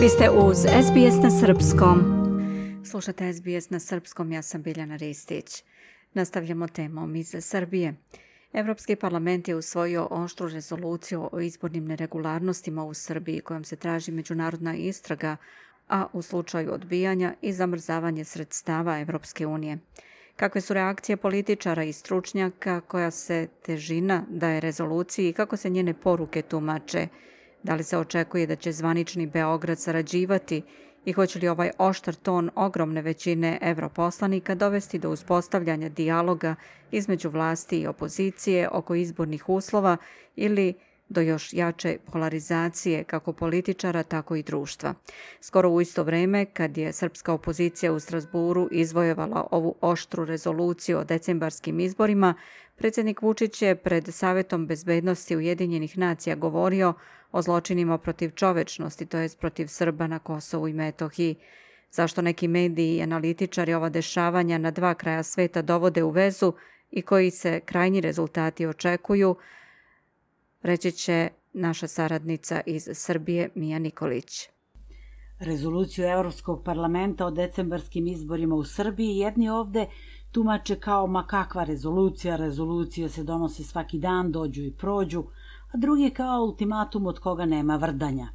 Vi ste uz SBS na Srpskom. Slušate SBS na Srpskom, ja sam Biljana Ristić. Nastavljamo temom iz Srbije. Evropski parlament je usvojio oštru rezoluciju o izbornim neregularnostima u Srbiji kojom se traži međunarodna istraga, a u slučaju odbijanja i zamrzavanje sredstava Evropske unije. Kakve su reakcije političara i stručnjaka koja se težina daje rezoluciji i kako se njene poruke tumače? Da li se očekuje da će zvanični Beograd sarađivati i hoće li ovaj oštar ton ogromne većine evroposlanika dovesti do uspostavljanja dijaloga između vlasti i opozicije oko izbornih uslova ili do još jače polarizacije kako političara, tako i društva. Skoro u isto vreme, kad je srpska opozicija u Strasburu izvojevala ovu oštru rezoluciju o decembarskim izborima, predsjednik Vučić je pred Savetom bezbednosti Ujedinjenih nacija govorio o zločinima protiv čovečnosti, to jest protiv Srba na Kosovu i Metohiji. Zašto neki mediji i analitičari ova dešavanja na dva kraja sveta dovode u vezu i koji se krajnji rezultati očekuju, reći će naša saradnica iz Srbije Mija Nikolić. Rezoluciju Evropskog parlamenta o decembarskim izborima u Srbiji jedni ovde tumače kao ma kakva rezolucija, rezolucija se donosi svaki dan, dođu i prođu, a drugi kao ultimatum od koga nema vrdanja.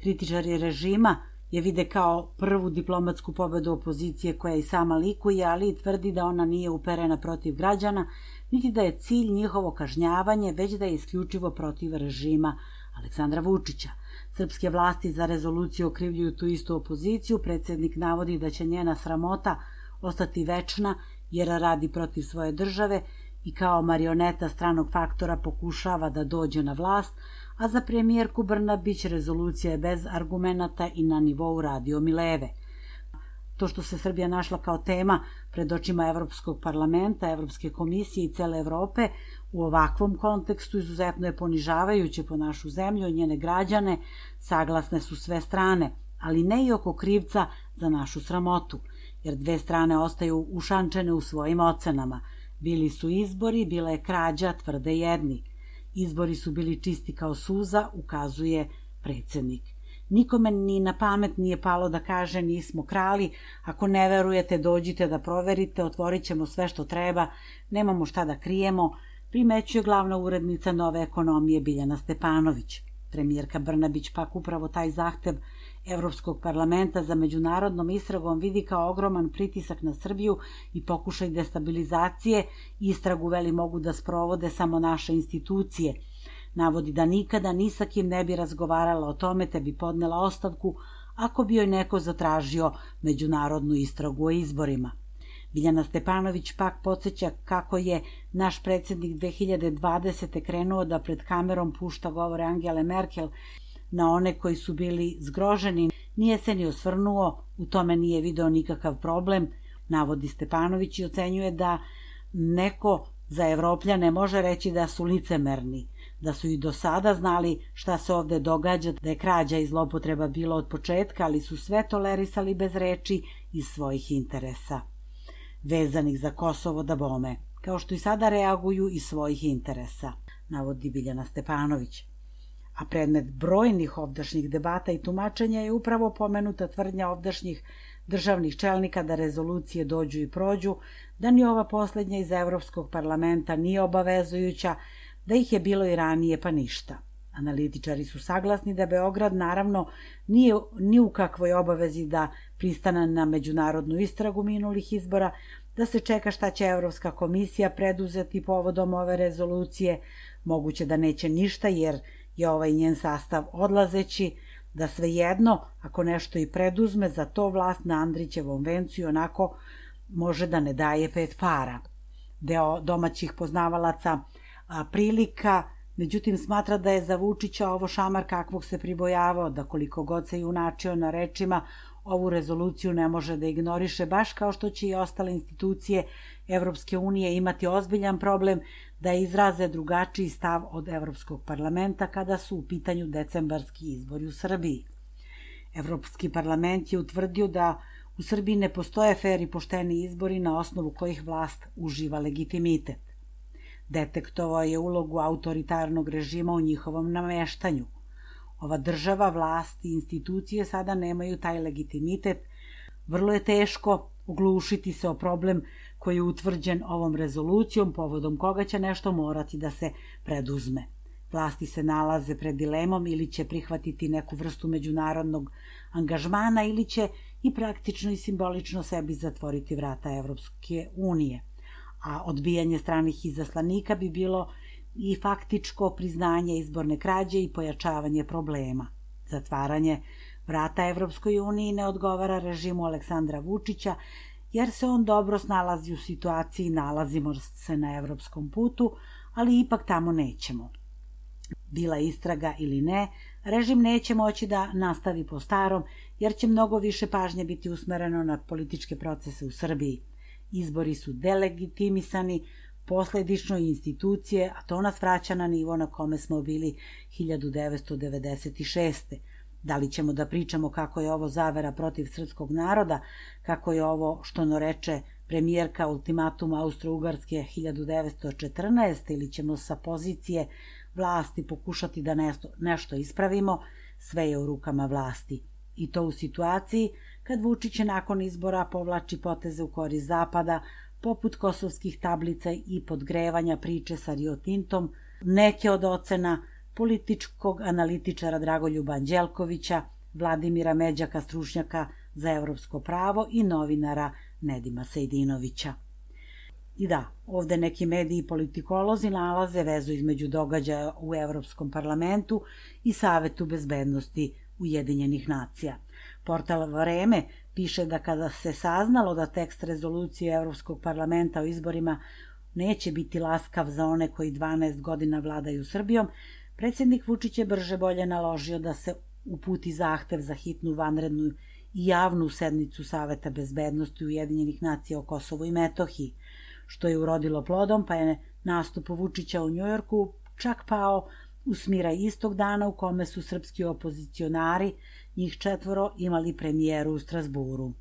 Kritičari režima je vide kao prvu diplomatsku pobedu opozicije koja i sama likuje, ali i tvrdi da ona nije uperena protiv građana, niti da je cilj njihovo kažnjavanje, već da je isključivo protiv režima Aleksandra Vučića. Srpske vlasti za rezoluciju okrivljuju tu istu opoziciju, predsednik navodi da će njena sramota ostati večna jer radi protiv svoje države i kao marioneta stranog faktora pokušava da dođe na vlast, a za premijerku Brnabić rezolucija je bez argumenata i na nivou radio Mileve. To što se Srbija našla kao tema pred očima Evropskog parlamenta, Evropske komisije i cele Evrope u ovakvom kontekstu izuzetno je ponižavajuće po našu zemlju i njene građane, saglasne su sve strane, ali ne i oko krivca za našu sramotu, jer dve strane ostaju ušančene u svojim ocenama – Bili su izbori, bila je krađa, tvrde jedni. Izbori su bili čisti kao suza, ukazuje predsednik. Nikome ni na pamet nije palo da kaže nismo krali, ako ne verujete dođite da proverite, otvorit ćemo sve što treba, nemamo šta da krijemo, primećuje glavna urednica nove ekonomije Biljana Stepanović. Premijerka Brnabić pak upravo taj zahtev Evropskog parlamenta za međunarodnom istragom vidi kao ogroman pritisak na Srbiju i pokušaj destabilizacije, istragu veli mogu da sprovode samo naše institucije. Navodi da nikada ni sa kim ne bi razgovarala o tome te bi podnela ostavku ako bi joj neko zatražio međunarodnu istragu o izborima. Biljana Stepanović pak podsjeća kako je naš predsednik 2020. krenuo da pred kamerom pušta govore Angele Merkel na one koji su bili zgroženi, nije se ni osvrnuo, u tome nije video nikakav problem, navodi Stepanović i ocenjuje da neko za Evropljane može reći da su licemerni, da su i do sada znali šta se ovde događa, da je krađa i zlopotreba bilo od početka, ali su sve tolerisali bez reči iz svojih interesa. Vezanih za Kosovo da bome, kao što i sada reaguju iz svojih interesa, navodi Biljana Stepanović a predmet brojnih ovdašnjih debata i tumačenja je upravo pomenuta tvrdnja ovdašnjih državnih čelnika da rezolucije dođu i prođu, da ni ova poslednja iz Evropskog parlamenta nije obavezujuća, da ih je bilo i ranije pa ništa. Analitičari su saglasni da Beograd naravno nije ni u kakvoj obavezi da pristane na međunarodnu istragu minulih izbora, da se čeka šta će Evropska komisija preduzeti povodom ove rezolucije, moguće da neće ništa jer je ovaj njen sastav odlazeći, da svejedno, ako nešto i preduzme, za to vlast na Andrićevom vencu onako može da ne daje pet para. Deo domaćih poznavalaca prilika, međutim smatra da je za Vučića ovo šamar kakvog se pribojavao, da koliko god se junačio na rečima, ovu rezoluciju ne može da ignoriše, baš kao što će i ostale institucije Evropske unije imati ozbiljan problem da izraze drugačiji stav od Evropskog parlamenta kada su u pitanju decembarski izbori u Srbiji. Evropski parlament je utvrdio da u Srbiji ne postoje fer i pošteni izbori na osnovu kojih vlast uživa legitimitet. Detektovao je ulogu autoritarnog režima u njihovom nameštanju. Ova država, vlast i institucije sada nemaju taj legitimitet. Vrlo je teško oglušiti se o problem koji je utvrđen ovom rezolucijom, povodom koga će nešto morati da se preduzme. Vlasti se nalaze pred dilemom ili će prihvatiti neku vrstu međunarodnog angažmana ili će i praktično i simbolično sebi zatvoriti vrata Evropske unije. A odbijanje stranih izaslanika bi bilo i faktičko priznanje izborne krađe i pojačavanje problema. Zatvaranje vrata Evropskoj uniji ne odgovara režimu Aleksandra Vučića, jer se on dobro snalazi u situaciji, nalazimo se na evropskom putu, ali ipak tamo nećemo. Bila istraga ili ne, režim neće moći da nastavi po starom, jer će mnogo više pažnje biti usmereno na političke procese u Srbiji. Izbori su delegitimisani, posledično institucije, a to nas vraća na nivo na kome smo bili 1996. Da li ćemo da pričamo kako je ovo zavera protiv srpskog naroda, kako je ovo, što no reče premijerka ultimatum Austro-Ugarske 1914. ili ćemo sa pozicije vlasti pokušati da nešto, nešto ispravimo, sve je u rukama vlasti. I to u situaciji kad Vučić nakon izbora povlači poteze u kori Zapada, poput kosovskih tablica i podgrevanja priče sa Rio Tintom, neke od ocena političkog analitičara Dragoljuba Anđelkovića, Vladimira Međaka, stručnjaka za evropsko pravo i novinara Nedima Sejdinovića. I da, ovde neki mediji i politikolozi nalaze vezu između događaja u Evropskom parlamentu i Savetu bezbednosti Ujedinjenih nacija. Portal Vreme piše da kada se saznalo da tekst rezolucije Evropskog parlamenta o izborima neće biti laskav za one koji 12 godina vladaju Srbijom, Predsednik Vučić je brže bolje naložio da se uputi zahtev za hitnu vanrednu i javnu sednicu Saveta bezbednosti Ujedinjenih nacija o Kosovu i Metohiji, što je urodilo plodom, pa je nastup Vučića u Njujorku čak pao u smira istog dana u kome su srpski opozicionari, njih četvoro, imali premijeru u Strasburu.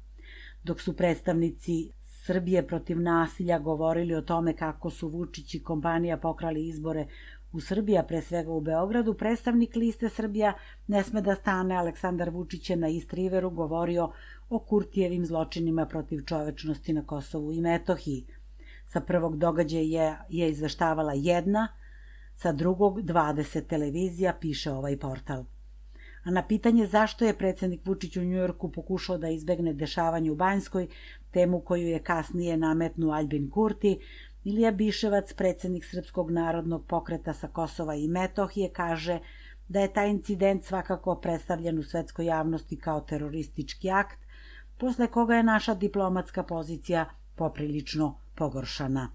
Dok su predstavnici Srbije protiv nasilja govorili o tome kako su Vučić i kompanija pokrali izbore U Srbija, pre svega u Beogradu, predstavnik liste Srbija ne sme da stane Aleksandar Vučić je na Istriveru govorio o Kurtijevim zločinima protiv čovečnosti na Kosovu i Metohiji. Sa prvog događaja je, je izveštavala jedna, sa drugog 20 televizija, piše ovaj portal. A na pitanje zašto je predsednik Vučić u Njujorku pokušao da izbegne dešavanje u Banjskoj, temu koju je kasnije nametnu Albin Kurti, Ilija Biševac, predsednik Srpskog narodnog pokreta sa Kosova i Metohije, kaže da je taj incident svakako predstavljen u svetskoj javnosti kao teroristički akt, posle koga je naša diplomatska pozicija poprilično pogoršana.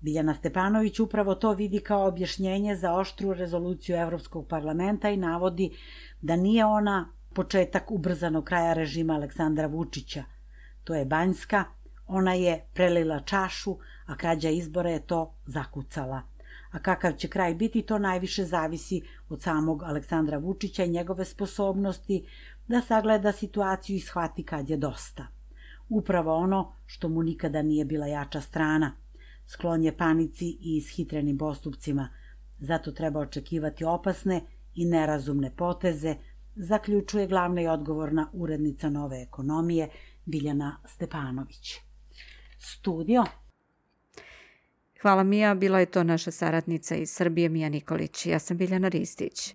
Biljana Stepanović upravo to vidi kao objašnjenje za oštru rezoluciju Evropskog parlamenta i navodi da nije ona početak ubrzanog kraja režima Aleksandra Vučića. To je Banjska, ona je prelila čašu, a krađa izbora je to zakucala. A kakav će kraj biti, to najviše zavisi od samog Aleksandra Vučića i njegove sposobnosti da sagleda situaciju i shvati kad je dosta. Upravo ono što mu nikada nije bila jača strana. Sklon je panici i ishitrenim postupcima. Zato treba očekivati opasne i nerazumne poteze, zaključuje glavna i odgovorna urednica nove ekonomije Biljana Stepanović. Studio Hvala Mija, bila je to naša saradnica iz Srbije Mija Nikolić. Ja sam Biljana Ristić.